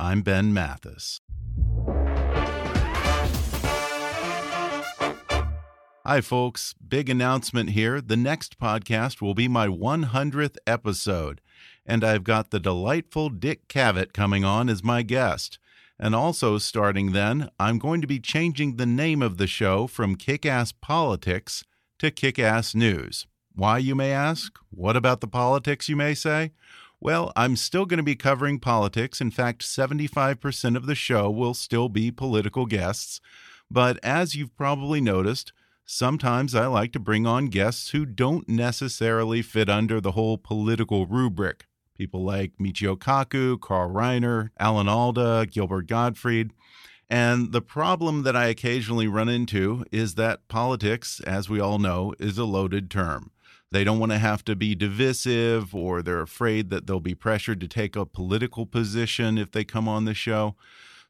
I'm Ben Mathis. Hi, folks. Big announcement here. The next podcast will be my 100th episode, and I've got the delightful Dick Cavett coming on as my guest. And also, starting then, I'm going to be changing the name of the show from Kick Ass Politics to Kick Ass News. Why, you may ask? What about the politics, you may say? Well, I'm still going to be covering politics. In fact, 75% of the show will still be political guests. But as you've probably noticed, sometimes I like to bring on guests who don't necessarily fit under the whole political rubric. People like Michio Kaku, Carl Reiner, Alan Alda, Gilbert Gottfried. And the problem that I occasionally run into is that politics, as we all know, is a loaded term. They don't want to have to be divisive, or they're afraid that they'll be pressured to take a political position if they come on the show.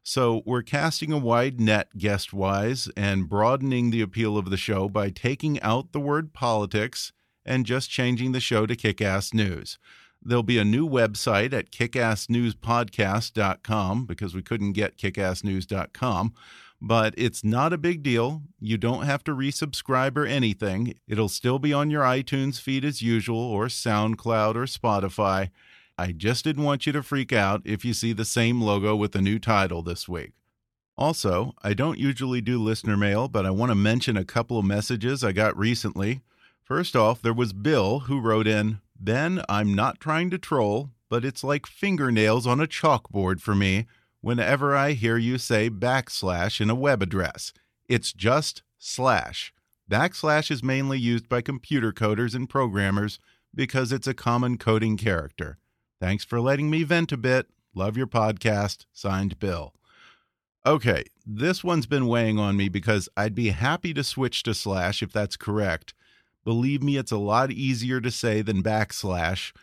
So we're casting a wide net guest wise and broadening the appeal of the show by taking out the word politics and just changing the show to Kick Ass News. There'll be a new website at kickassnewspodcast.com because we couldn't get kickassnews.com but it's not a big deal. You don't have to resubscribe or anything. It'll still be on your iTunes feed as usual, or SoundCloud or Spotify. I just didn't want you to freak out if you see the same logo with a new title this week. Also, I don't usually do listener mail, but I want to mention a couple of messages I got recently. First off, there was Bill who wrote in Ben, I'm not trying to troll, but it's like fingernails on a chalkboard for me whenever I hear you say backslash in a web address. It's just slash. Backslash is mainly used by computer coders and programmers because it's a common coding character. Thanks for letting me vent a bit. Love your podcast. Signed Bill. Okay, this one's been weighing on me because I'd be happy to switch to slash if that's correct. Believe me, it's a lot easier to say than backslash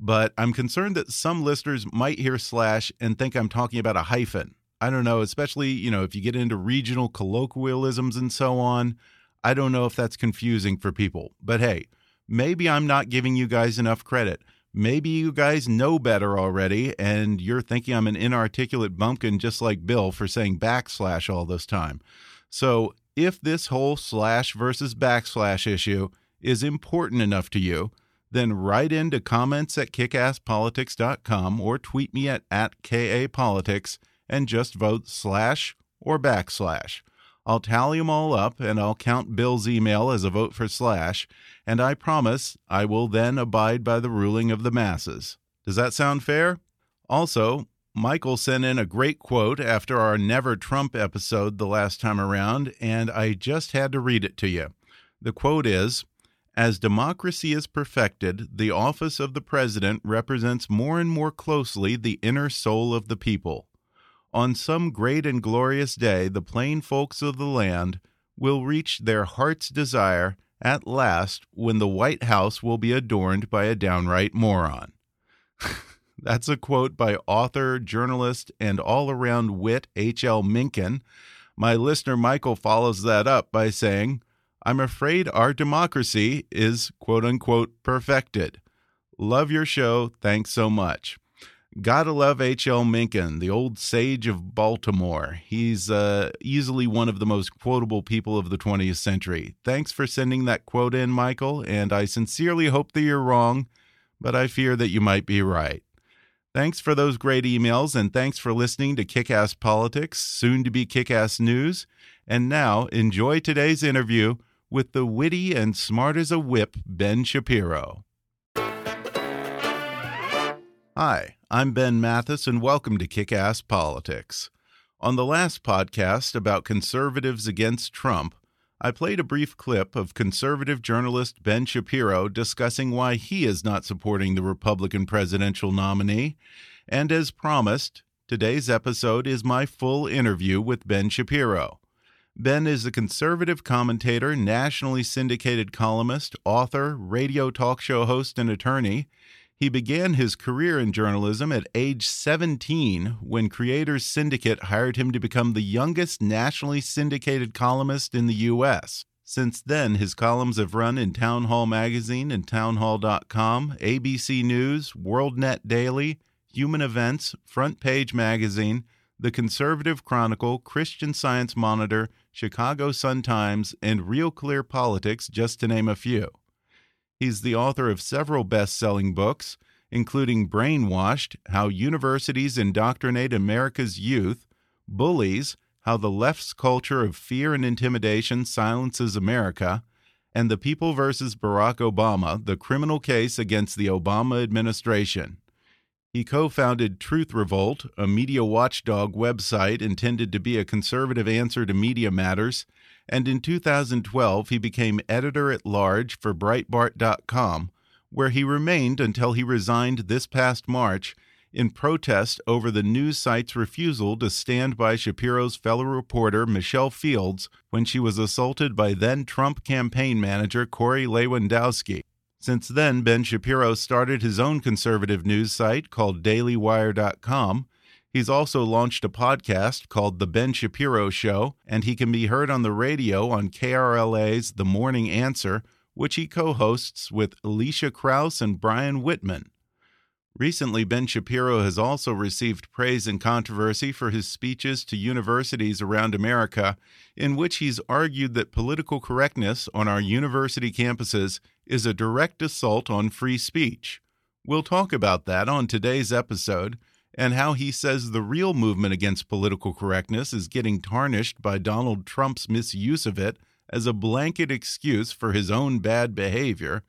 but I'm concerned that some listeners might hear slash and think I'm talking about a hyphen. I don't know, especially, you know, if you get into regional colloquialisms and so on. I don't know if that's confusing for people. But hey, maybe I'm not giving you guys enough credit. Maybe you guys know better already and you're thinking I'm an inarticulate bumpkin just like Bill for saying backslash all this time. So, if this whole slash versus backslash issue is important enough to you, then write into comments at kickasspolitics.com or tweet me at, at KAPolitics and just vote slash or backslash. I'll tally them all up and I'll count Bill's email as a vote for slash, and I promise I will then abide by the ruling of the masses. Does that sound fair? Also, Michael sent in a great quote after our Never Trump episode the last time around, and I just had to read it to you. The quote is as democracy is perfected, the office of the president represents more and more closely the inner soul of the people. On some great and glorious day, the plain folks of the land will reach their heart's desire at last when the White House will be adorned by a downright moron. That's a quote by author, journalist, and all around wit H.L. Mencken. My listener Michael follows that up by saying, I'm afraid our democracy is quote unquote perfected. Love your show. Thanks so much. Gotta love H.L. Mencken, the old sage of Baltimore. He's uh, easily one of the most quotable people of the 20th century. Thanks for sending that quote in, Michael, and I sincerely hope that you're wrong, but I fear that you might be right. Thanks for those great emails, and thanks for listening to Kick Ass Politics, soon to be Kick Ass News. And now, enjoy today's interview with the witty and smart as a whip Ben Shapiro. Hi, I'm Ben Mathis, and welcome to Kick Ass Politics. On the last podcast about conservatives against Trump, I played a brief clip of conservative journalist Ben Shapiro discussing why he is not supporting the Republican presidential nominee. And as promised, today's episode is my full interview with Ben Shapiro. Ben is a conservative commentator, nationally syndicated columnist, author, radio talk show host, and attorney. He began his career in journalism at age 17 when Creators Syndicate hired him to become the youngest nationally syndicated columnist in the U.S. Since then, his columns have run in Town Hall Magazine and townhall.com, ABC News, WorldNet Daily, Human Events, Front Page Magazine, The Conservative Chronicle, Christian Science Monitor, Chicago Sun-Times, and Real Clear Politics, just to name a few. He's the author of several best selling books, including Brainwashed How Universities Indoctrinate America's Youth, Bullies How the Left's Culture of Fear and Intimidation Silences America, and The People versus Barack Obama The Criminal Case Against the Obama Administration. He co founded Truth Revolt, a media watchdog website intended to be a conservative answer to media matters and in 2012 he became editor at large for Breitbart.com, where he remained until he resigned this past March in protest over the news site's refusal to stand by Shapiro's fellow reporter Michelle Fields when she was assaulted by then Trump campaign manager Corey Lewandowski. Since then, Ben Shapiro started his own conservative news site called DailyWire.com He's also launched a podcast called The Ben Shapiro Show, and he can be heard on the radio on KRLA's The Morning Answer, which he co hosts with Elisha Krauss and Brian Whitman. Recently, Ben Shapiro has also received praise and controversy for his speeches to universities around America, in which he's argued that political correctness on our university campuses is a direct assault on free speech. We'll talk about that on today's episode and how he says the real movement against political correctness is getting tarnished by Donald Trump's misuse of it as a blanket excuse for his own bad behavior.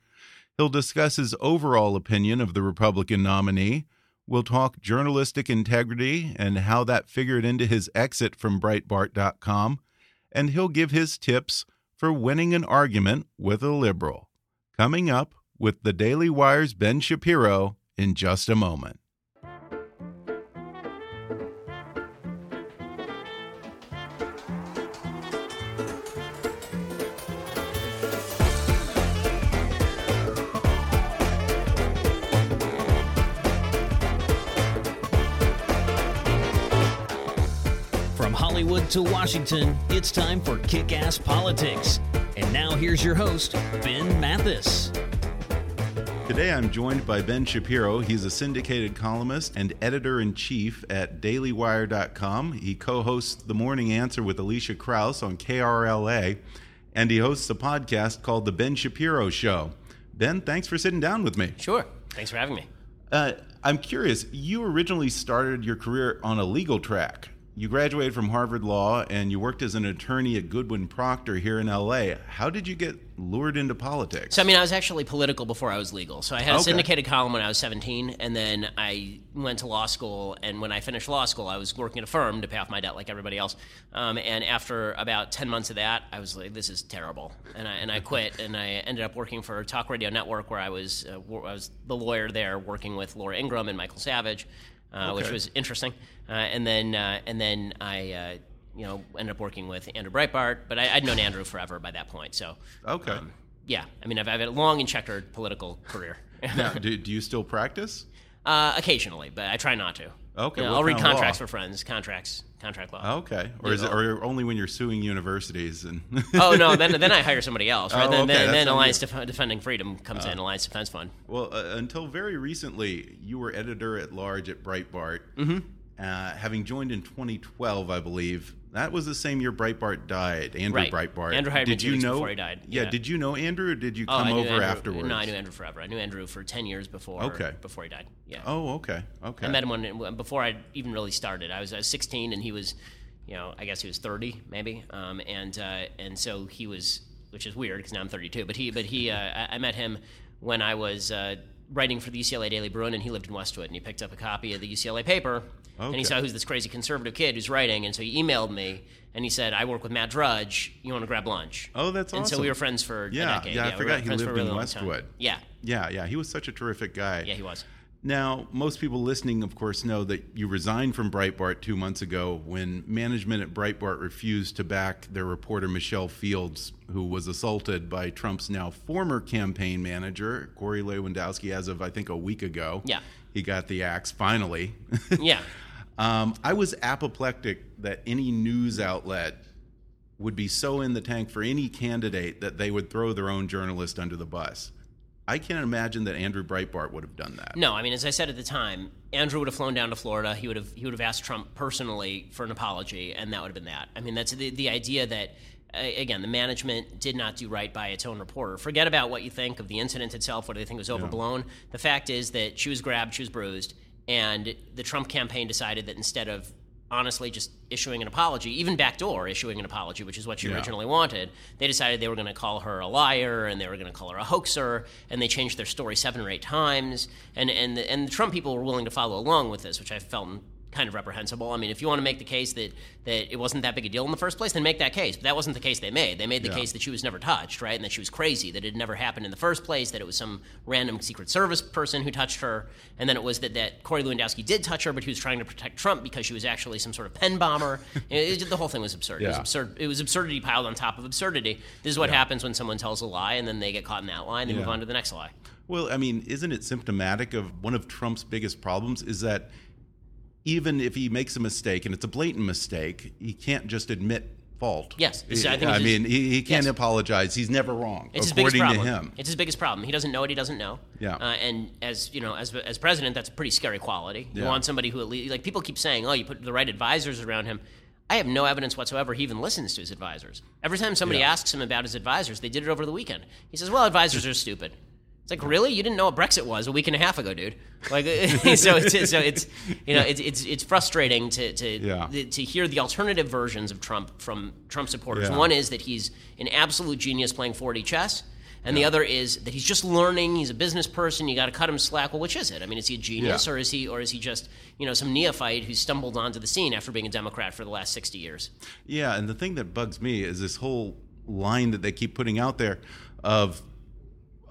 He'll discuss his overall opinion of the Republican nominee. We'll talk journalistic integrity and how that figured into his exit from Breitbart.com. And he'll give his tips for winning an argument with a liberal. Coming up with the Daily Wire's Ben Shapiro in just a moment. From Hollywood to Washington, it's time for Kick Ass Politics. And now here's your host, Ben Mathis. Today I'm joined by Ben Shapiro. He's a syndicated columnist and editor in chief at dailywire.com. He co hosts The Morning Answer with Elisha Krauss on KRLA, and he hosts a podcast called The Ben Shapiro Show. Ben, thanks for sitting down with me. Sure. Thanks for having me. Uh, I'm curious, you originally started your career on a legal track you graduated from Harvard Law and you worked as an attorney at Goodwin Procter here in LA. How did you get lured into politics? So, I mean, I was actually political before I was legal. So, I had a okay. syndicated column when I was 17, and then I went to law school. And when I finished law school, I was working at a firm to pay off my debt like everybody else. Um, and after about 10 months of that, I was like, this is terrible. And I, and I quit, and I ended up working for Talk Radio Network, where I was, uh, I was the lawyer there working with Laura Ingraham and Michael Savage okay. which was interesting. Uh, and then uh, and then I uh, you know ended up working with Andrew Breitbart, but I, would known Andrew forever by that point. So okay, um, yeah, I mean I've, I've, had a long and checkered political career. now, do, do you still practice? Uh, occasionally, but I try not to. Okay, you know, I'll read contracts for friends. Contracts, contract law. Okay, or is it or only when you're suing universities and? oh no, then then I hire somebody else. Right? Oh, then okay. then, then Alliance Def- Defending Freedom comes uh, in. Alliance Defense Fund. Well, uh, until very recently, you were editor at large at Breitbart. Mm-hmm. uh, having joined in 2012, I believe. That was the same year Breitbart died. Andrew right. Breitbart. Andrew hired did you know before he died. Yeah. Yeah. Did you know Andrew, or did you Oh, come knew over Andrew- afterwards? No, I knew Andrew forever. I knew Andrew for ten years before. Okay. Before he died. Yeah. Oh, okay. Okay. I met him when before I even really started. I was, I was 16 and he was, you know, I guess he was 30 maybe, um, and uh, and so he was, which is weird because now I'm 32. But he, but he, uh, I, I met him when I was uh, writing for the UCLA Daily Bruin, and he lived in Westwood, and he picked up a copy of the UCLA paper, and he saw who's this crazy conservative kid who's writing, and so he emailed me. And he said, "I work with Matt Drudge. You want to grab lunch?" Oh, that's awesome. And so we were friends for Yeah, a decade. yeah, I we forgot he for lived in really time. Westwood. Yeah, Yeah, yeah. He was such a terrific guy. yeah, he was. Now, most people listening, of course, know that you resigned from Breitbart two months ago when management at Breitbart refused to back their reporter Michelle Fields, who was assaulted by Trump's now former campaign manager, Corey Lewandowski, as of, I think, a week ago. Yeah. He got the axe finally. Yeah. Um, I was apoplectic that any news outlet would be so in the tank for any candidate that they would throw their own journalist under the bus. I can't imagine that Andrew Breitbart would have done that. No, I mean, as I said at the time, Andrew would have flown down to Florida. He would have he would have asked Trump personally for an apology, and that would have been that. I mean, that's the the idea that. Again, the management did not do right by its own reporter. Forget about what you think of the incident itself, whether they think it was overblown. The fact is that she was grabbed, she was bruised, and the Trump campaign decided that instead of honestly just issuing an apology, even backdoor issuing an apology, which is what she Yeah. originally wanted, they decided they were going to call her a liar and they were going to call her a hoaxer, and they changed their story seven or eight times. And and the, and the Trump people were willing to follow along with this, which I felt kind of reprehensible. I mean, if you want to make the case that that it wasn't that big a deal in the first place, then make that case. But that wasn't the case they made. They made the Yeah. case that she was never touched, right, and that she was crazy, that it had never happened in the first place, that it was some random Secret Service person who touched her, and then it was that that Corey Lewandowski did touch her, but he was trying to protect Trump because she was actually some sort of pen bomber. It- it- the whole thing was absurd. It was absurd. It was absurdity piled on top of absurdity. This is what happens when someone tells a lie and then they get caught in that lie and they move on to the next lie. Well, I mean, isn't it symptomatic of one of Trump's biggest problems is that even if he makes a mistake and it's a blatant mistake, he can't just admit fault. Yes, I think I his- mean, he, he can't yes. apologize. He's never wrong, It's his biggest according to problem. him. It's his biggest problem. He doesn't know what he doesn't know. Yeah. Uh, and as you know, as as president, that's a pretty scary quality. You Yeah. want somebody who at least like people keep saying, oh, you put the right advisors around him. I have no evidence whatsoever he even listens to his advisors. Every time somebody Yeah. asks him about his advisors, they did it over the weekend. He says, "Well, advisors are stupid." It's like, really? You didn't know what Brexit was a week and a half ago, dude. Like, so it's so it's you know it's it's it's frustrating to to Yeah. to hear the alternative versions of Trump from Trump supporters. Yeah. One is that he's an absolute genius playing 4D chess. And the other is that he's just learning. He's a business person. You got to cut him slack. Well, which is it? I mean, is he a genius Yeah. or is he or is he just you know some neophyte who stumbled onto the scene after being a Democrat for the last sixty years? Yeah, and the thing that bugs me is this whole line that they keep putting out there of,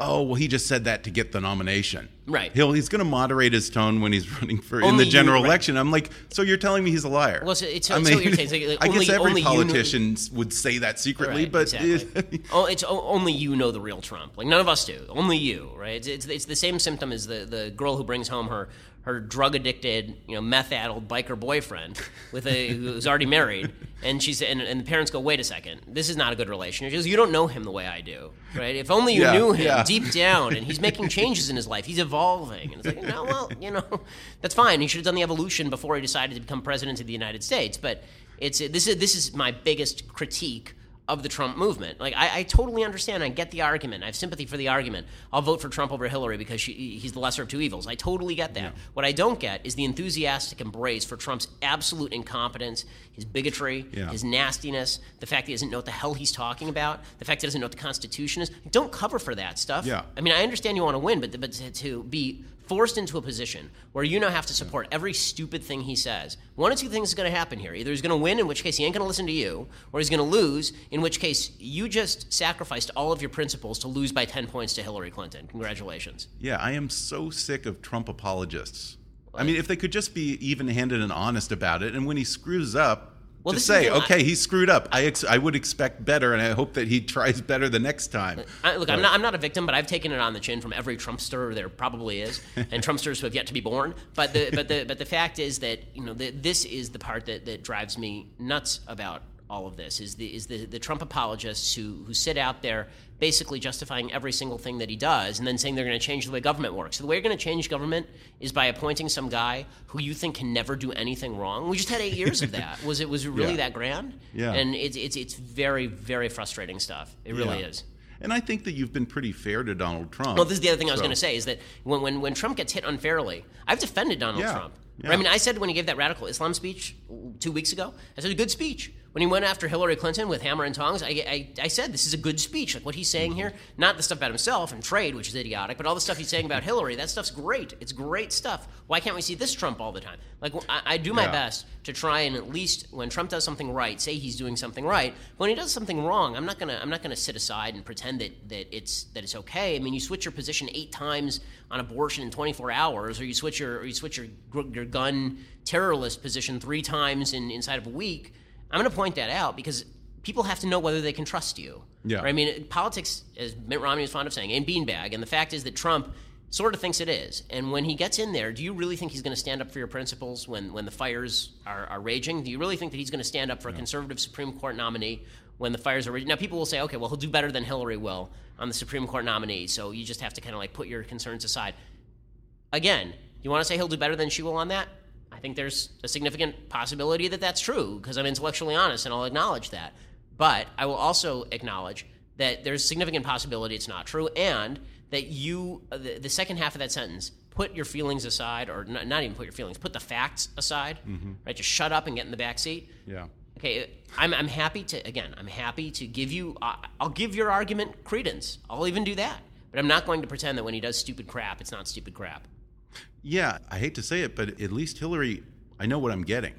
oh, well, he just said that to get the nomination. Right. He'll he's going to moderate his tone when he's running for in Only the you- general right. election. I'm like, so you're telling me he's a liar? Well, so it's- I mean, you're saying- like, I only- guess every only you know- politician would say that secretly, Right, but exactly. oh, it's o- only you know the real Trump. Like none of us do. Only you, right? It's, it's, it's the same symptom as the, the girl who brings home her her drug addicted, you know, meth addled biker boyfriend with a who's already married, and she's and, and the parents go, wait a second, this is not a good relationship. She goes, you don't know him the way I do, right? If only you Yeah, knew him yeah. deep down, and he's making changes in his life, he's evolving, and it's like, no, well, you know, that's fine. He should have done the evolution before he decided to become president of the United States, but. It's this is this is my biggest critique of the Trump movement. Like, I, I totally understand. I get the argument. I have sympathy for the argument. I'll vote for Trump over Hillary because she, he's the lesser of two evils. I totally get that. What I don't get is the enthusiastic embrace for Trump's absolute incompetence, his bigotry, Yeah. his nastiness, the fact that he doesn't know what the hell he's talking about, the fact that he doesn't know what the Constitution is. Don't cover for that stuff. Yeah. I mean, I understand you want to win, but, but to, to be forced into a position where you now have to support every stupid thing he says. One of two things is going to happen here. Either he's going to win, in which case he ain't going to listen to you, or he's going to lose, in which case you just sacrificed all of your principles to lose by 10 points to Hillary Clinton. Congratulations. Yeah, I am so sick of Trump apologists. I mean, if they could just be even-handed and honest about it, and when he screws up, Well, this say, "Okay, he screwed up. I ex- I would expect better, and I hope that he tries better the next time." I, look, I'm not, I'm not a victim, but I've taken it on the chin from every Trumpster there probably is, and Trumpsters who have yet to be born. But the, but the, but the fact is that you know the, this is the part that, that drives me nuts about all of this is the is the, the Trump apologists who who sit out there basically justifying every single thing that he does and then saying they're going to change the way government works. So the way you're going to change government is by appointing some guy who you think can never do anything wrong. We just had 8 years of that. Was it was it really Yeah. that grand? Yeah. And it's it's it's very very frustrating stuff. It really Yeah. is. And I think that you've been pretty fair to Donald Trump. Well, this is the other thing I was going to say is that when, when, when Trump gets hit unfairly, I've defended Donald Yeah, Trump. yeah. I mean, I said when he gave that radical Islam speech two weeks ago, I said a good speech. When he went after Hillary Clinton with hammer and tongs, I, I, I said this is a good speech. Like what he's saying mm-hmm. here, not the stuff about himself and trade, which is idiotic, but all the stuff he's saying about Hillary. That stuff's great. It's great stuff. Why can't we see this Trump all the time? Like I, I do my Yeah. best to try and at least when Trump does something right, say he's doing something right. When he does something wrong, I'm not gonna I'm not gonna sit aside and pretend that, that it's that it's okay. I mean, you switch your position eight times on abortion in 24 hours, or you switch your or you switch your your gun terrorist position three times in inside of a week. I'm gonna point that out because people have to know whether they can trust you. Yeah. Right? I mean, politics, as Mitt Romney is fond of saying, ain't beanbag. And the fact is that Trump sort of thinks it is. And when he gets in there, do you really think he's going to stand up for your principles when, when the fires are, are raging? Do you really think that he's going to stand up for a conservative Supreme Court nominee when the fires are raging? Now, people will say, okay, well, he'll do better than Hillary will on the Supreme Court nominee. So you just have to kind of like put your concerns aside. Again, you want to say he'll do better than she will on that? I think there's a significant possibility that that's true because I'm intellectually honest and I'll acknowledge that. But I will also acknowledge that there's significant possibility it's not true and that you, uh, the, the second half of that sentence, put your feelings aside, or not, not even put your feelings, put the facts aside, right? Just shut up and get in the back seat. Yeah. Okay, I'm, I'm happy to, again, I'm happy to give you, uh, I'll give your argument credence. I'll even do that. But I'm not going to pretend that when he does stupid crap, it's not stupid crap. Yeah, I hate to say it, but at least Hillary, I know what I'm getting.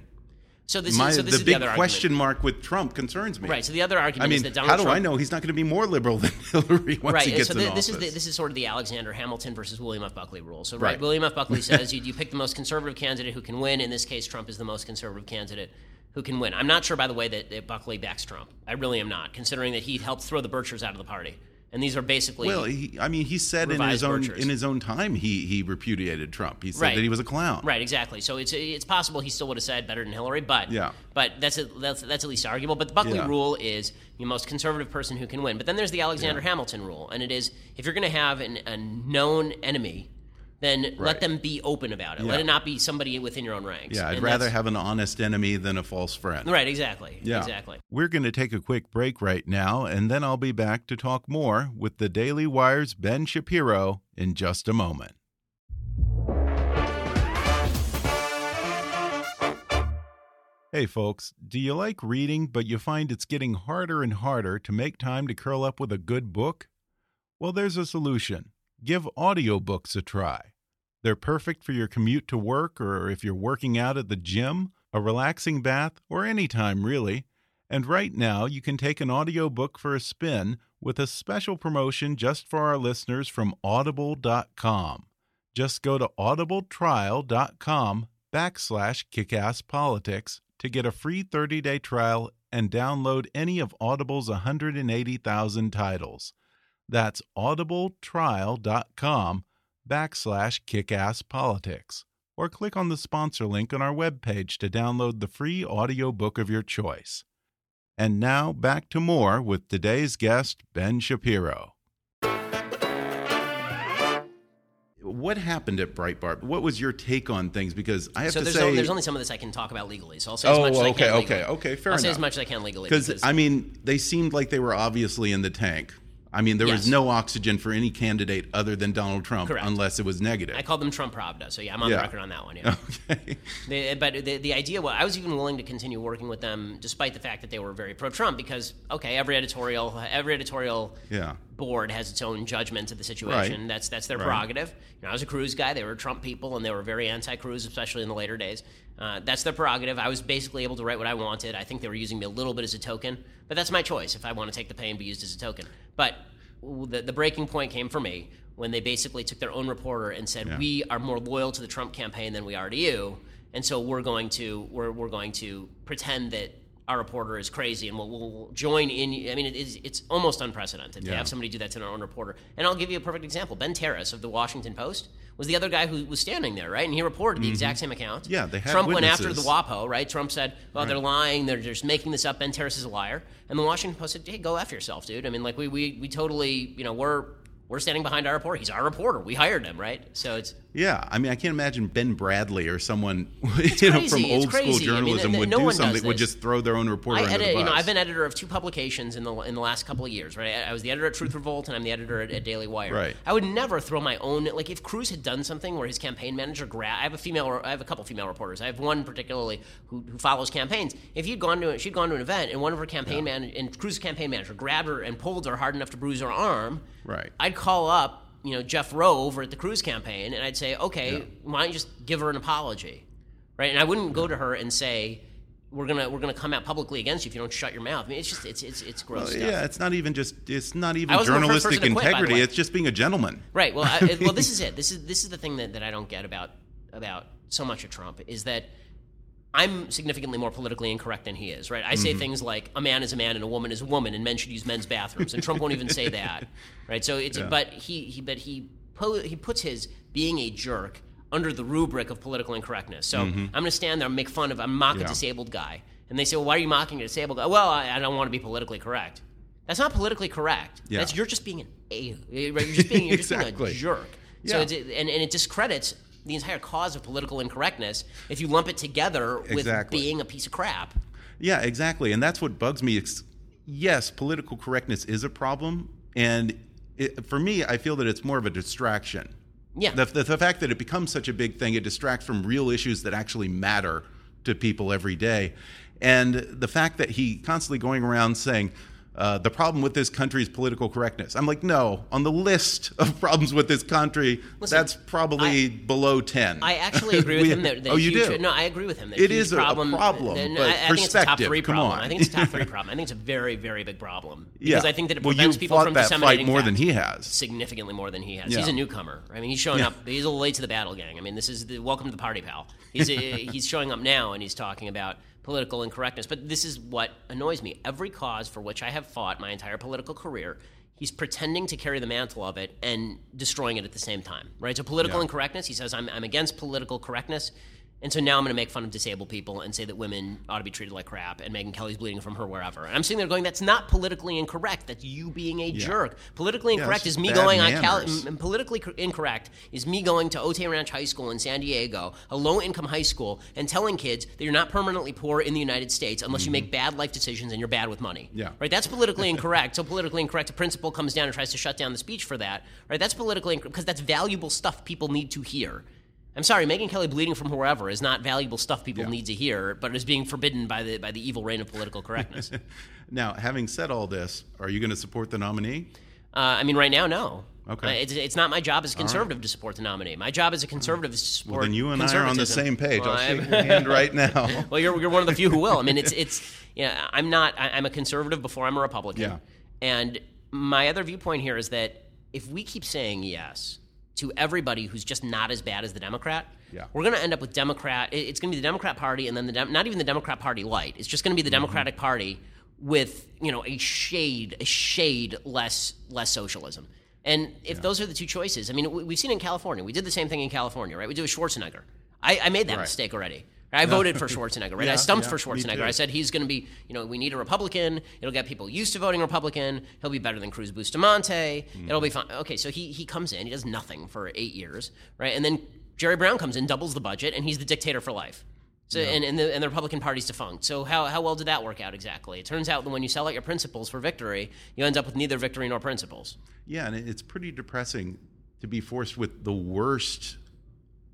So this My, is, so this the is big the other question argument. mark with Trump concerns me. Right, so the other argument I mean, is that Donald how do Trump, I know he's not going to be more liberal than Hillary once right, he gets so in thi- office? this is the, this is sort of the Alexander Hamilton versus William F. Buckley rule. So right, Right. William F. Buckley says you, you pick the most conservative candidate who can win. In this case, Trump is the most conservative candidate who can win. I'm not sure, by the way, that, that Buckley backs Trump. I really am not, considering that he helped throw the Birchers out of the party, and these are basically well, he, I mean, he said in his own in his own time he he repudiated Trump. He said Right. that he was a clown. Right, exactly. So it's it's possible he still would have said better than Hillary, but Yeah. but that's a, that's that's at least arguable. But the Buckley Yeah. rule is the most conservative person who can win. But then there's the Alexander Hamilton rule, and it is if you're going to have an, a known enemy, then let them be open about it. Let it not be somebody within your own ranks. Yeah, I'd And rather have an honest enemy than a false friend. right. Exactly. Yeah. Exactly. We're going to take a quick break right now, and then I'll be back to talk more with the Daily Wire's Ben Shapiro in just a moment. Hey, folks, do you like reading, but you find it's getting harder and harder to make time to curl up with a good book? Well, there's a solution. Give audiobooks a try. They're perfect for your commute to work or if you're working out at the gym, a relaxing bath, or any time really. And right now, you can take an audiobook for a spin with a special promotion just for our listeners from audible.com. Just go to audibletrial.com backslash kickasspolitics to get a free 30-day trial and download any of Audible's 180,000 titles. That's audibletrial.com backslash kickasspolitics. Or click on the sponsor link on our webpage to download the free audiobook of your choice. And now back to more with today's guest, Ben Shapiro. What happened at Breitbart? What was your take on things? Because I have So to there's, say, only, there's only some of this I can talk about legally. So I'll say as Oh, much as I okay, can. okay, legally. okay, fair I'll say as much as I can legally because I mean, they seemed like they were obviously in the tank. I mean, there was no oxygen for any candidate other than Donald Trump, Correct. unless it was negative. I called them Trump Pravda. So yeah, I'm on Yeah. the record on that one. Yeah. okay. The, but the, the idea was I was even willing to continue working with them despite the fact that they were very pro-Trump because okay, every editorial every editorial Yeah. Board has its own judgment of the situation. Right. That's that's their Right. prerogative. You know, I was a Cruz guy; they were Trump people, and they were very anti-Cruz, especially in the later days. Uh, that's their prerogative. I was basically able to write what I wanted. I think they were using me a little bit as a token, but that's my choice if I want to take the pay and be used as a token. But the, the breaking point came for me when they basically took their own reporter and said, Yeah. "We are more loyal to the Trump campaign than we are to you." and so we're going to we're, we're going to pretend that our reporter is crazy and we'll, we'll join in. I mean, it is it's almost unprecedented to have somebody do that to their own reporter. And I'll give you a perfect example. Ben Terris of the Washington Post was the other guy who was standing there, right? And he reported the exact same account. Mm-hmm. Yeah, they had Trump went after the. WAPO, right? Trump said, "Well, they're lying. They're just making this up. Ben Terris is a liar." And the Washington Post said, "Hey, go after yourself, dude. I mean, like we we we totally, you know, we're we're standing behind our reporter. He's our reporter. We hired him, right? So it's Yeah, I mean, I can't imagine Ben Bradlee or someone you know crazy. from old school crazy. I mean, journalism would no do something. Would just throw their own reporter I under edit, the bus. you know, I've been editor of two publications in the in the last couple of years, right? I, was the editor at Truth Revolt, and I'm the editor at, at Daily Wire. Right. I would never throw my own like if Cruz had done something where his campaign manager grabbed. I have a female, I have a couple female reporters. I have one particularly who, who follows campaigns. If you'd gone to she'd gone to an event and one of her campaign man and Cruz's campaign manager grabbed her and pulled her hard enough to bruise her arm, Right. I'd call up. You know Jeff Roe over at the Cruz campaign, and I'd say, "Okay, Yeah. why don't you just give her an apology?" right? And I wouldn't go to her and say, "We're gonna we're gonna come out publicly against you if you don't shut your mouth." I mean, it's just it's it's it's gross Well, stuff. yeah, it's not even just it's not even wasn't the first journalistic quit, integrity. It's just being a gentleman. Right. Well, I, well, this is it. This is this is the thing that, that I don't get about about so much of Trump is that I'm significantly more politically incorrect than he is. Right. I say mm-hmm. things like a man is a man and a woman is a woman, and men should use men's bathrooms, and Trump won't even say that. Right. So it's but he, he but he po- he puts his being a jerk under the rubric of political incorrectness. So mm-hmm. I'm going to stand there and make fun of I'm mock a disabled guy, and they say, well, why are you mocking a disabled guy? Well, I, I don't want to be politically correct. That's not politically correct. Yeah. That's you're just being an a. Right? You're just being you're just being Exactly. a jerk. So Yeah. it's, and, and it discredits the entire cause of political incorrectness if you lump it together with Exactly. being a piece of crap. Yeah, exactly. And that's what bugs me. Yes, political correctness is a problem. And it, for me, I feel that it's more of a distraction. Yeah. The, the, the fact that it becomes such a big thing, it distracts from real issues that actually matter to people every day. And the fact that he constantly going around saying, uh, the problem with this country is political correctness. I'm like, no, on the list of problems with this country, Listen, that's probably below 10. I actually agree with We- him that, that oh, you huge, do? No, I agree with him. That It is a- a problem, problem, and but I, I think it's a top three problem. I think it's a top three problem. I think it's a very, very big problem because yeah. I think that it well, prevents you people from that fight disseminating more than he has. significantly more than he has. Yeah. He's a newcomer. I mean, he's showing Yeah. up. He's a little late to the battle, gang. I mean, this is the welcome to the party, pal. He's he's showing up now, and he's talking about political incorrectness. But this is what annoys me. Every cause for which I have fought my entire political career. He's pretending to carry the mantle of it and destroying it at the same time, right? So political Yeah. incorrectness. He says, "I'm, I'm against political correctness," and so now I'm going to make fun of disabled people and say that women ought to be treated like crap, and Megyn Kelly's bleeding from her wherever. And I'm sitting there going, "That's not politically incorrect. That's you being a jerk. Politically incorrect it's is me going on Cal- politically cor- incorrect is me going to Otay Ranch High School in San Diego, a low income high school, and telling kids that you're not permanently poor in the United States unless you make bad life decisions and you're bad with money. Mm-hmm. Yeah. Right? That's politically incorrect. So politically incorrect, a principal comes down and tries to shut down the speech for that. Right? That's politically incorrect because that's valuable stuff people need to hear. I'm sorry, Megyn Kelly bleeding from wherever is not valuable stuff people Yeah. need to hear, but it is being forbidden by the by the evil reign of political correctness. uh, Now, having said all this, are you going to support the nominee? I mean, right now, no. Okay. Uh, it's, it's not my job as a conservative to support the nominee. My job as a conservative is to support. Well, then you and I are on the same page. Well, I'll I'm- shake your hand right now. well, you're, you're one of the few who will. I mean, it's it's yeah. I'm not. I, I'm a conservative before I'm a Republican. Yeah. And my other viewpoint here is that if we keep saying yes to everybody who's just not as bad as the Democrat, Yeah. we're going to end up with Democrat. It's going to be the Democrat Party, and then the Dem- not even the Democrat Party light. It's just going to be the Mm-hmm. Democratic Party with you know a shade a shade less less socialism. And if those are the two choices, I mean, we- we've seen it in California. We did the same thing in California, right? We did with Schwarzenegger. I, I made that Right. mistake already. I voted for Schwarzenegger, right? I stumped yeah, for Schwarzenegger. I said he's going to be, you know, we need a Republican. It'll get people used to voting Republican. He'll be better than Cruz Bustamante. Mm-hmm. It'll be fine. Okay, so he he comes in, he does nothing for eight years, right? And then Jerry Brown comes in, doubles the budget, and he's the dictator for life. So and, and the and the Republican Party's defunct. So how how well did that work out exactly? It turns out that when you sell out your principles for victory, you end up with neither victory nor principles. Yeah, and it's pretty depressing to be forced with the worst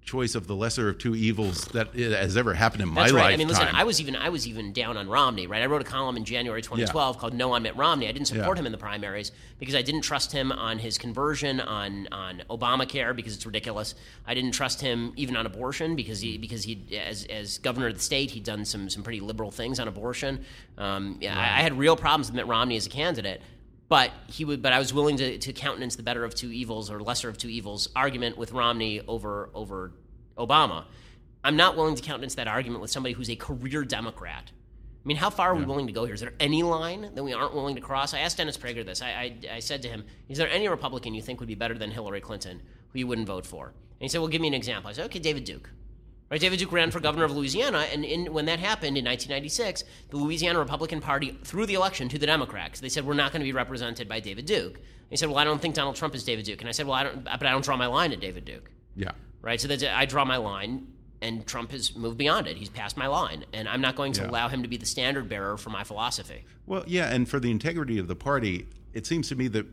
choice of the lesser of two evils that has ever happened in my That's right. lifetime. I mean, listen, I was even I was even down on Romney, right? I wrote a column in January 2012 called "No on Mitt Romney." I didn't support Yeah. him in the primaries because I didn't trust him on his conversion on on Obamacare because it's ridiculous. I didn't trust him even on abortion because he because he as as governor of the state he'd done some some pretty liberal things on abortion. Um, yeah, I, I had real problems with Mitt Romney as a candidate. But he would. But I was willing to, to countenance the better of two evils or lesser of two evils argument with Romney over over Obama. I'm not willing to countenance that argument with somebody who's a career Democrat. I mean, how far are we willing to go here? Is there any line that we aren't willing to cross? I asked Dennis Prager this. I, I, I said to him, "Is there any Republican you think would be better than Hillary Clinton who you wouldn't vote for?" And he said, "Well, give me an example." I said, "Okay, David Duke." Right, David Duke ran for governor of Louisiana, and in, when that happened in 1996, the Louisiana Republican Party threw the election to the Democrats. They said we're not going to be represented by David Duke. And he said, "Well, I don't think Donald Trump is David Duke." And I said, "Well, I don't, but I don't draw my line at David Duke." Yeah. Right. So that I draw my line, and Trump has moved beyond it. He's passed my line, and I'm not going to Yeah. allow him to be the standard bearer for my philosophy. Well, yeah, and for the integrity of the party, it seems to me that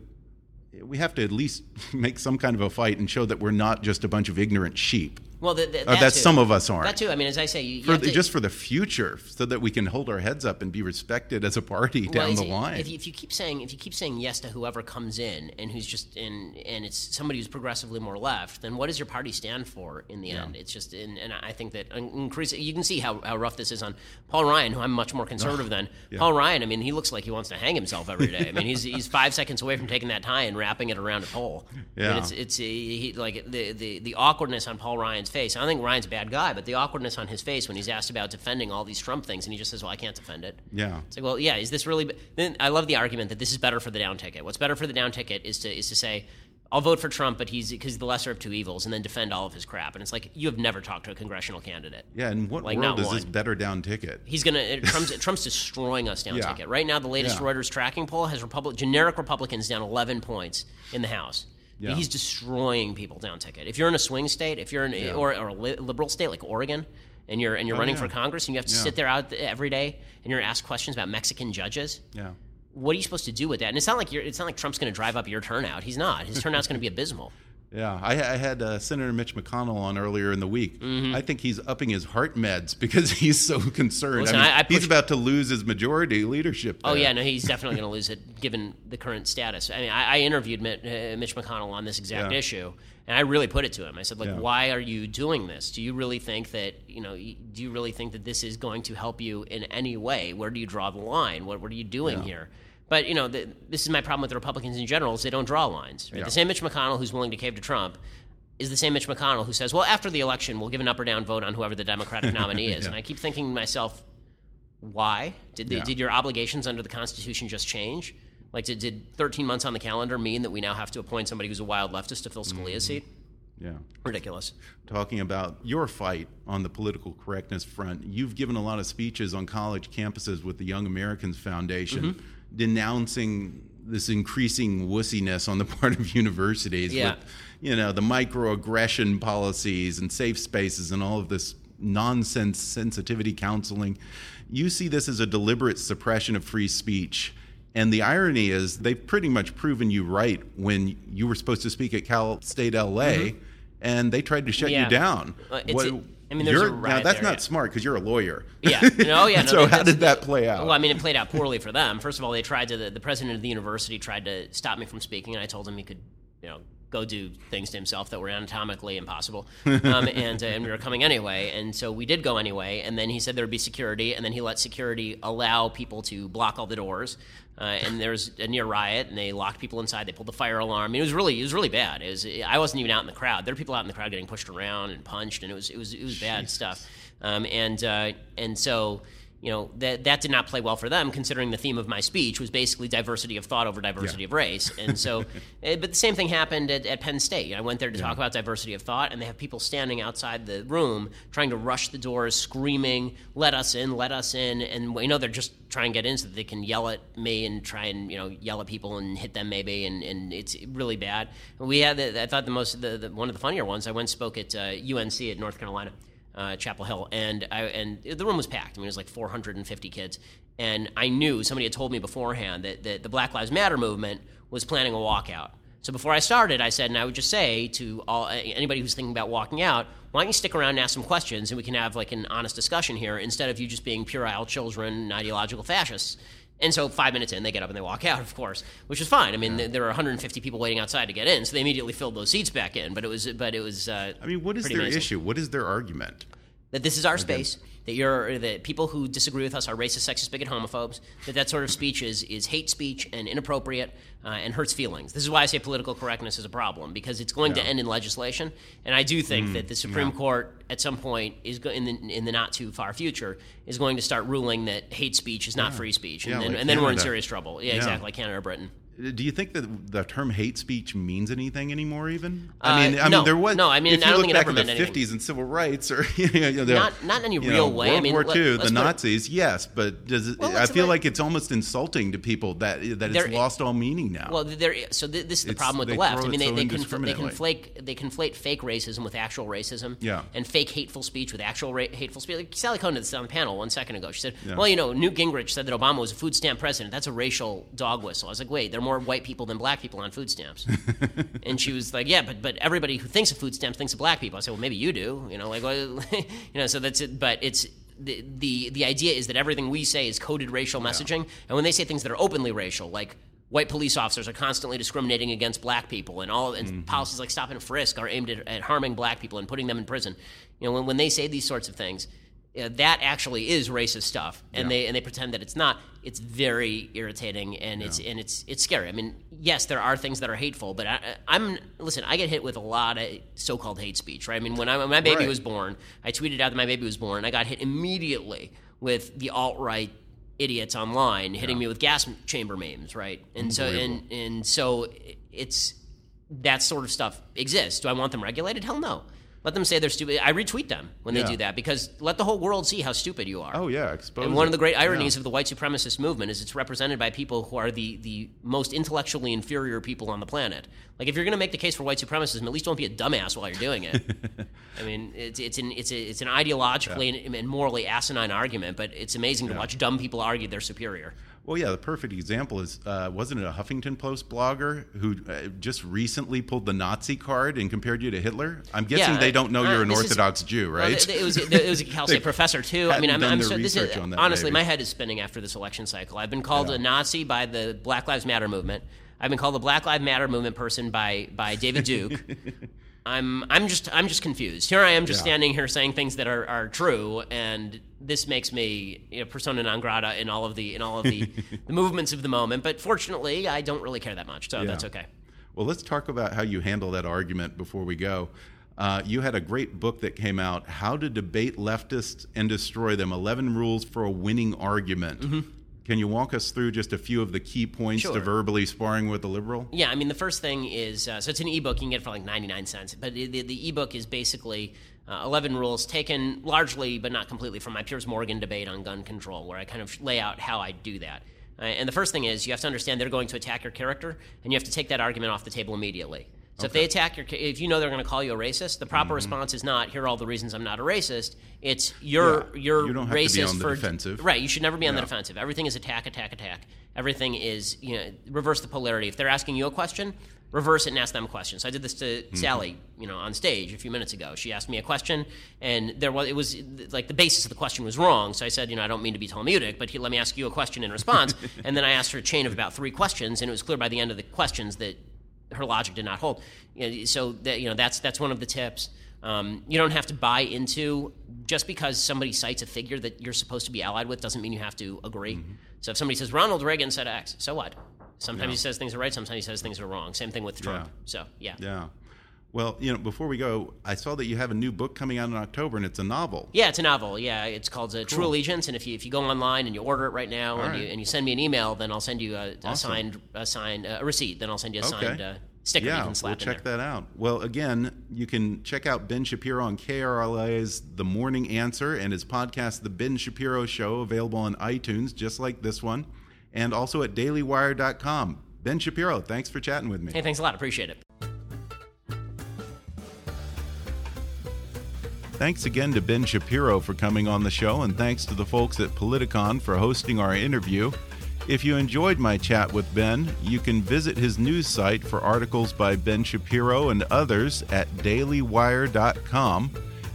we have to at least make some kind of a fight and show that we're not just a bunch of ignorant sheep. Well, th- th- Uh, that that too. some of us aren't. That too. I mean, as I say, you, you For the, to- just for the future, so that we can hold our heads up and be respected as a party Well, down the line. If you, if you keep saying if you keep saying yes to whoever comes in and who's just in and it's somebody who's progressively more left, then what does your party stand for in the end? It's just and, and I think that increase. You can see how, how rough this is on Paul Ryan, who I'm much more conservative than Paul Ryan. I mean, he looks like he wants to hang himself every day. I mean, he's he's five seconds away from taking that tie and wrapping it around a pole. I mean, Yeah. it's it's he, like the, the the awkwardness on Paul Ryan's face. I don't think Ryan's a bad guy, but the awkwardness on his face when he's asked about defending all these Trump things, and he just says, "Well, I can't defend it." yeah. It's like, well, yeah, is this really? be- Then I love the argument that this is better for the down ticket. What's better for the down ticket is to is to say, I'll vote for Trump, but he's because he's the lesser of two evils, and then defend all of his crap. And it's like you have never talked to a congressional candidate. Yeah, and what Like, world is this better down ticket? He's gonna Trump's, Trump's destroying us down Yeah. ticket right now. The latest Yeah. Reuters tracking poll has Republic generic Republicans down 11 points in the House. Yeah. He's destroying people down ticket. If you're in a swing state, if you're in or, or a liberal state like Oregon, and you're and you're Oh, running yeah. for Congress, and you have to Yeah. sit there out every day and you're asked questions about Mexican judges Yeah. what are you supposed to do with that? And it's not like you're, it's not like Trump's going to drive up your turnout. He's not. His turnout's going to be abysmal. Yeah, I, I had uh, Senator Mitch McConnell on earlier in the week. Mm-hmm. I think he's upping his heart meds because he's so concerned. Listen, I mean, I- he's about to lose his majority leadership. Oh yeah, no, he's definitely going to lose it given the current status. I mean, I, I interviewed uh, Mitch McConnell on this exact Yeah. issue, and I really put it to him. I said, like, Yeah. why are you doing this? Do you really think that you know? Do you really think that this is going to help you in any way? Where do you draw the line? What What are you doing here? But you know, the, this is my problem with the Republicans in general: is they don't draw lines. Right? Yeah. The same Mitch McConnell who's willing to cave to Trump is the same Mitch McConnell who says, "Well, after the election, we'll give an up or down vote on whoever the Democratic nominee is." And I keep thinking to myself, why did the, Yeah. did your obligations under the Constitution just change? Like, did, did 13 months on the calendar mean that we now have to appoint somebody who's a wild leftist to fill Scalia's seat? Yeah. Ridiculous. Talking about your fight on the political correctness front, you've given a lot of speeches on college campuses with the Young America's Foundation Mm-hmm. Denouncing this increasing wussiness on the part of universities Yeah. with, you know, the microaggression policies and safe spaces and all of this nonsense sensitivity counseling. You see this as a deliberate suppression of free speech. And the irony is, they've pretty much proven you right when you were supposed to speak at Cal State LA, and they tried to shut. Yeah. you down. Uh, it's- I mean, there's you're- a now that's there, not yeah. smart because you're a lawyer. Yeah. No, yeah. No, so that- how did that play out? Well, I mean, it played out poorly for them. First of all, they tried to the, the president of the university tried to stop me from speaking, and I told him he could, you know, go do things to himself that were anatomically impossible, um, and uh, and we were coming anyway, and so we did go anyway. And then he said there would be security, and then he let security allow people to block all the doors. Uh, and there was a near riot, and they locked people inside. They pulled the fire alarm. I mean, it was really, it was really bad. It was, I wasn't even out in the crowd. There were people out in the crowd getting pushed around and punched, and it was, it was, it was bad stuff. Um, and uh, and so you know that that did not play well for them, considering the theme of my speech was basically diversity of thought over diversity of race. And so, eh, but the same thing happened at, at Penn State. I went there to talk about diversity of thought, and they have people standing outside the room trying to rush the doors, screaming, "Let us in! Let us in!" And you know they're just trying to get in so that they can yell at me and try and you know yell at people and hit them maybe, and, and it's really bad. We had the, I thought the most the, the, one of the funnier ones. I went and spoke at uh, UNC at North Carolina uh, Chapel Hill, and I, and the room was packed. I mean, it was like 450 kids, and I knew somebody had told me beforehand that, that the Black Lives Matter movement was planning a walkout. So before I started, I said, and I would just say to all anybody who's thinking about walking out, why don't you stick around and ask some questions, and we can have like an honest discussion here instead of you just being puerile children and ideological fascists. And so five minutes in, they get up and they walk out, of course, which is fine. I mean, th- there are 150 people waiting outside to get in, so they immediately filled those seats back in. But it was, but it was. Uh, I mean, what is their amazing issue? What is their argument? that this is our space, that you're that people who disagree with us are racist, sexist, bigot, homophobes. That that sort of speech is is hate speech and inappropriate uh, and hurts feelings. This is why I say political correctness is a problem because it's going to end in legislation. And I do think that the Supreme Court at some point is go- in the in the not too far future is going to start ruling that hate speech is not free speech, and Yeah, then like and then we're in serious trouble. Yeah, Yeah. exactly, like Canada or Britain. Do you think that the term hate speech means anything anymore? Even I mean, uh, I no, mean, there was no. I mean, if you I look back in the '50s and civil rights, or you know, not not in any real know, way. World I mean, War II, let, the Nazis, yes, but does it, well, I feel like it's almost insulting to people that that it's lost all meaning now. Well, there. So th- this is the it's, problem with the left. I mean, they, so they, confl- they conflate they conflate fake racism with actual racism. Yeah. And fake hateful speech with actual ra- hateful speech. Like Sally Kohn did this on the panel one second ago. She said, yeah. "Well, you know, Newt Gingrich said that Obama was a food stamp president. That's a racial dog whistle." I was like, "Wait, there are more white people than black people on food stamps." and she was like, yeah, but but everybody who thinks of food stamps thinks of black people. I said, well, maybe you do. You know, like, well, you know, so that's it. But it's the, the the idea is that everything we say is coded racial messaging, yeah. and when they say things that are openly racial, like white police officers are constantly discriminating against black people, and all and mm-hmm. policies like stop and frisk are aimed at, at, harming black people and putting them in prison. You know, when, when they say these sorts of things, uh, that actually is racist stuff, and yeah. they and they pretend that it's not. It's very irritating, and yeah. it's and it's it's scary. I mean, yes, there are things that are hateful, but I, am listen. I get hit with a lot of so-called hate speech, right? I mean, when, I, when my baby right. was born, I tweeted out that my baby was born. I got hit immediately with the alt right idiots online hitting yeah. me with gas chamber memes, right? And so and and so it's that sort of stuff exists. Do I want them regulated? Hell no. Let them say they're stupid. I retweet them when they yeah. do that because let the whole world see how stupid you are. Oh yeah, expose. And one of the great ironies yeah. of the white supremacist movement is it's represented by people who are the the most intellectually inferior people on the planet. Like if you're going to make the case for white supremacism, at least don't be a dumbass while you're doing it. I mean, it's it's an it's a, it's an ideologically yeah. and, and, morally asinine argument, but it's amazing to watch dumb people argue they're superior. Well, yeah, the perfect example is uh, wasn't it a Huffington Post blogger who uh, just recently pulled the Nazi card and compared you to Hitler? I'm guessing yeah, they don't know uh, you're an Orthodox is, Jew, right? Well, it, was, it was a Cal State professor too. I mean, I'm, I'm so, this is, honestly, my head is spinning after this election cycle. I've been called a Nazi by the Black Lives Matter movement. I've been called the Black Lives Matter movement person by by David Duke. I'm I'm just I'm just confused. Here I am just yeah. standing here saying things that are, are true, and this makes me you know, persona non grata in all of the in all of the, the movements of the moment. But fortunately, I don't really care that much, so yeah. that's okay. Well, let's talk about how you handle that argument before we go. Uh, you had a great book that came out, How to Debate Leftists and Destroy Them 11 Rules for a Winning Argument. Mm-hmm. Can you walk us through just a few of the key points sure. to verbally sparring with the liberal? Yeah, I mean, the first thing is uh, so it's an ebook. You can get it for like 99 cents. But the, the ebook is basically uh, 11 rules taken largely, but not completely, from my Piers Morgan debate on gun control, where I kind of lay out how I do that. Uh, and the first thing is you have to understand they're going to attack your character, and you have to take that argument off the table immediately. So okay. if they attack your, if you know they're going to call you a racist, the proper mm-hmm. response is not here are all the reasons I'm not a racist. It's you're yeah. you're you don't racist for defensive. right. You should never be on yeah. the defensive. Everything is attack, attack, attack. Everything is you know reverse the polarity. If they're asking you a question, reverse it and ask them a question. So I did this to mm-hmm. Sally, you know, on stage a few minutes ago. She asked me a question, and there was it was like the basis of the question was wrong. So I said, you know, I don't mean to be Talmudic, but let me ask you a question in response. and then I asked her a chain of about three questions, and it was clear by the end of the questions that her logic did not hold. You know, so that, you know that's that's one of the tips. Um, you don't have to buy into just because somebody cites a figure that you're supposed to be allied with doesn't mean you have to agree. Mm-hmm. So if somebody says Ronald Reagan said X, so what? Sometimes yeah. he says things are right, sometimes he says things are wrong. Same thing with Trump. Yeah. So yeah. Yeah. Well, you know, before we go, I saw that you have a new book coming out in October, and it's a novel. Yeah, it's a novel. Yeah, it's called uh, cool. True Allegiance, and if you if you go online and you order it right now, and, right. You, and you send me an email, then I'll send you a, a signed a signed uh, a receipt. Then I'll send you a okay. signed uh, sticker yeah, you can slap we'll check there. that out. Well, again, you can check out Ben Shapiro on KRLA's The Morning Answer and his podcast, The Ben Shapiro Show, available on iTunes, just like this one, and also at dailywire.com. Ben Shapiro, thanks for chatting with me. Hey, thanks a lot. Appreciate it. Thanks again to Ben Shapiro for coming on the show, and thanks to the folks at Politicon for hosting our interview. If you enjoyed my chat with Ben, you can visit his news site for articles by Ben Shapiro and others at dailywire.com.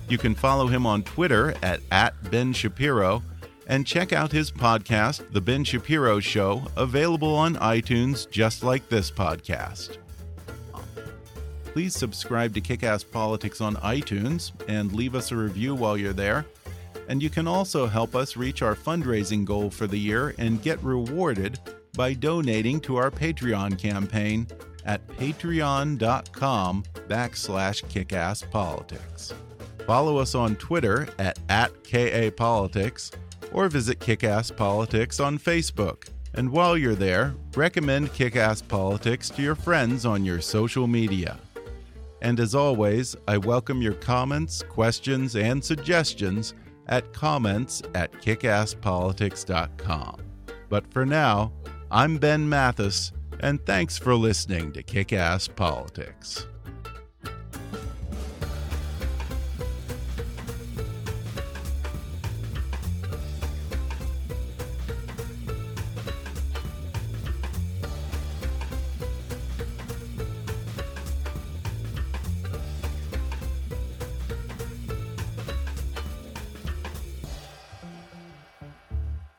You can follow him on Twitter at, at Ben Shapiro and check out his podcast, The Ben Shapiro Show, available on iTunes just like this podcast. Please subscribe to Kickass Politics on iTunes and leave us a review while you're there. And you can also help us reach our fundraising goal for the year and get rewarded by donating to our Patreon campaign at patreon.com backslash kickasspolitics. Follow us on Twitter at, at KAPolitics or visit Kickass Politics on Facebook. And while you're there, recommend Kick Ass Politics to your friends on your social media. And as always, I welcome your comments, questions, and suggestions at comments at kickasspolitics.com. But for now, I'm Ben Mathis, and thanks for listening to Kick Ass Politics.